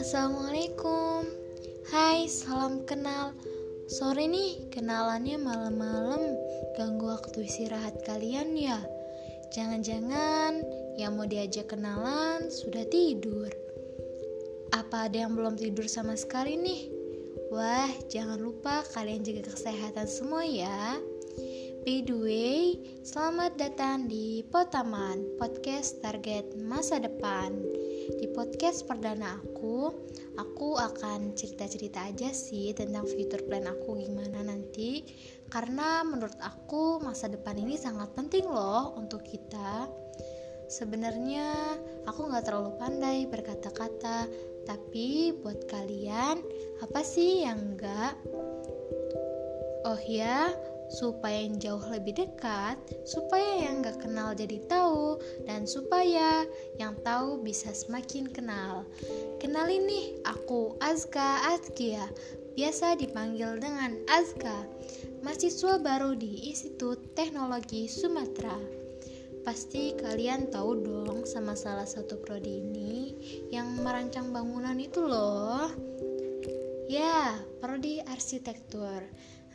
Assalamualaikum. Hai, salam kenal. Sore nih, kenalannya malam-malam. Ganggu waktu istirahat kalian ya. Jangan-jangan yang mau diajak kenalan sudah tidur. Apa ada yang belum tidur sama sekali nih? Wah, jangan lupa kalian jaga kesehatan semua ya By the way, selamat datang di Potaman, podcast target masa depan. Di podcast perdana aku, aku akan cerita-cerita aja sih tentang future plan aku gimana nanti. Karena menurut aku masa depan ini sangat penting loh untuk kita. Sebenarnya aku nggak terlalu pandai berkata-kata, tapi buat kalian apa sih yang enggak? Oh ya, supaya yang jauh lebih dekat, supaya yang gak kenal jadi tahu, dan supaya yang tahu bisa semakin kenal. Kenal ini aku Azka Azkia, biasa dipanggil dengan Azka, mahasiswa baru di Institut Teknologi Sumatera. Pasti kalian tahu dong sama salah satu prodi ini yang merancang bangunan itu loh. Ya, prodi arsitektur.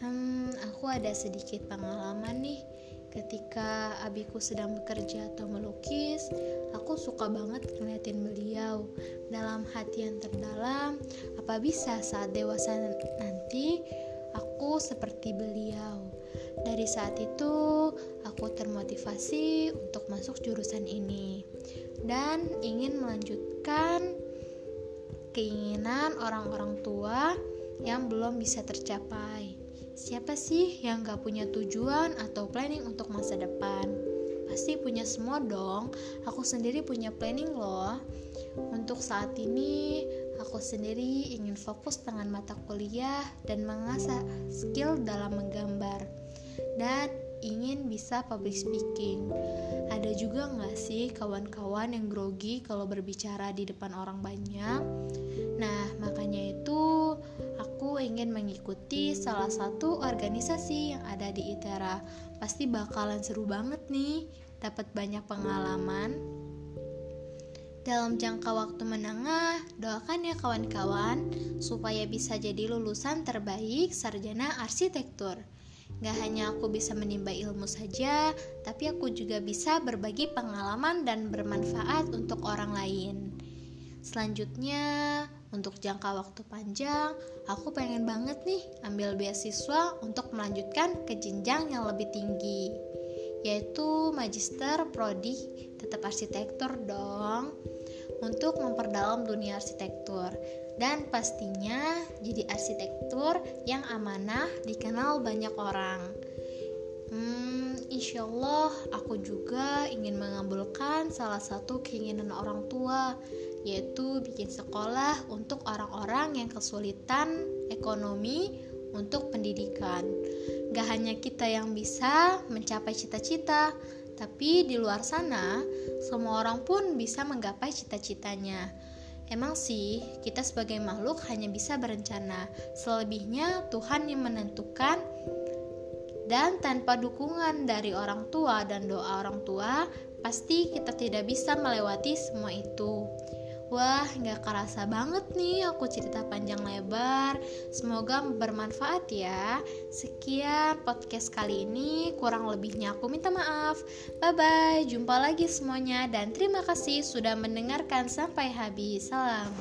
Hmm, aku ada sedikit pengalaman nih. Ketika abiku sedang bekerja atau melukis, aku suka banget ngeliatin beliau. Dalam hati yang terdalam, apa bisa saat dewasa nanti aku seperti beliau. Dari saat itu, aku termotivasi untuk masuk jurusan ini dan ingin melanjutkan keinginan orang-orang tua yang belum bisa tercapai. Siapa sih yang gak punya tujuan atau planning untuk masa depan? Pasti punya semua dong. Aku sendiri punya planning loh. Untuk saat ini, aku sendiri ingin fokus dengan mata kuliah dan mengasah skill dalam menggambar. Dan ingin bisa public speaking. Ada juga nggak sih kawan-kawan yang grogi kalau berbicara di depan orang banyak? Mengikuti salah satu organisasi yang ada di ITERA. Pasti bakalan seru banget nih, dapat banyak pengalaman. Dalam jangka waktu menengah, doakan ya kawan-kawan supaya bisa jadi lulusan terbaik sarjana arsitektur. Gak hanya aku bisa menimba ilmu saja, tapi aku juga bisa berbagi pengalaman dan bermanfaat untuk orang lain. Selanjutnya, untuk jangka waktu panjang, aku pengen banget nih ambil beasiswa untuk melanjutkan ke jenjang yang lebih tinggi, yaitu magister prodi tetap arsitektur dong, untuk memperdalam dunia arsitektur dan pastinya jadi arsitektur yang amanah dikenal banyak orang. Hmm, insya Allah aku juga ingin mengabulkan salah satu keinginan orang tua yaitu bikin sekolah untuk orang-orang yang kesulitan ekonomi untuk pendidikan. Gak hanya kita yang bisa mencapai cita-cita, tapi di luar sana, semua orang pun bisa menggapai cita-citanya. Emang sih, kita sebagai makhluk hanya bisa berencana, selebihnya Tuhan yang menentukan. Dan tanpa dukungan dari orang tua dan doa orang tua, pasti kita tidak bisa melewati semua itu. Wah, nggak kerasa banget nih aku cerita panjang lebar. Semoga bermanfaat ya. Sekian podcast kali ini, kurang lebihnya aku minta maaf. Bye bye, jumpa lagi semuanya dan terima kasih sudah mendengarkan sampai habis. Salam.